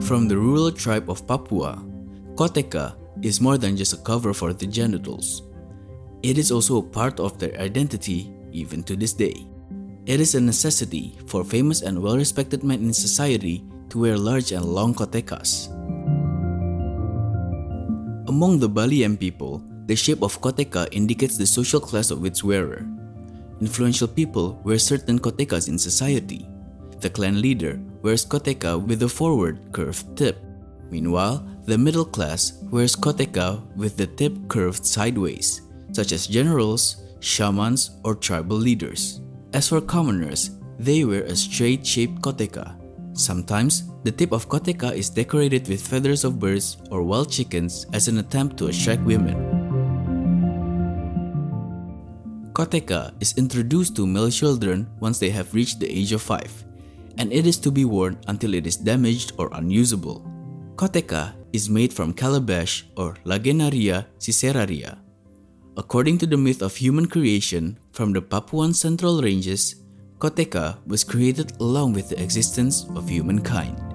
From the rural tribe of Papua, koteka is more than just a cover for the genitals. It is also a part of their identity even to this day. It is a necessity for famous and well respected men in society to wear large and long kotekas. Among the Baliem people, the shape of koteka indicates the social class of its wearer. Influential people wear certain kotekas in society. The clan leader wears koteka with a forward curved tip. Meanwhile, the middle class wears koteka with the tip curved sideways, such as generals, shamans, or tribal leaders. As for commoners, they wear a straight shaped koteka. Sometimes, the tip of koteka is decorated with feathers of birds or wild chickens as an attempt to attract women. Koteka is introduced to male children once they have reached the age of 5, and it is to be worn until it is damaged or unusable. Koteka is made from calabash or Lagenaria siceraria. According to the myth of human creation from the Papuan Central Ranges, Koteka was created along with the existence of humankind.